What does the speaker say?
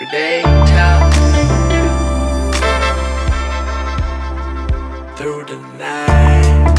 Grenade toss through the night.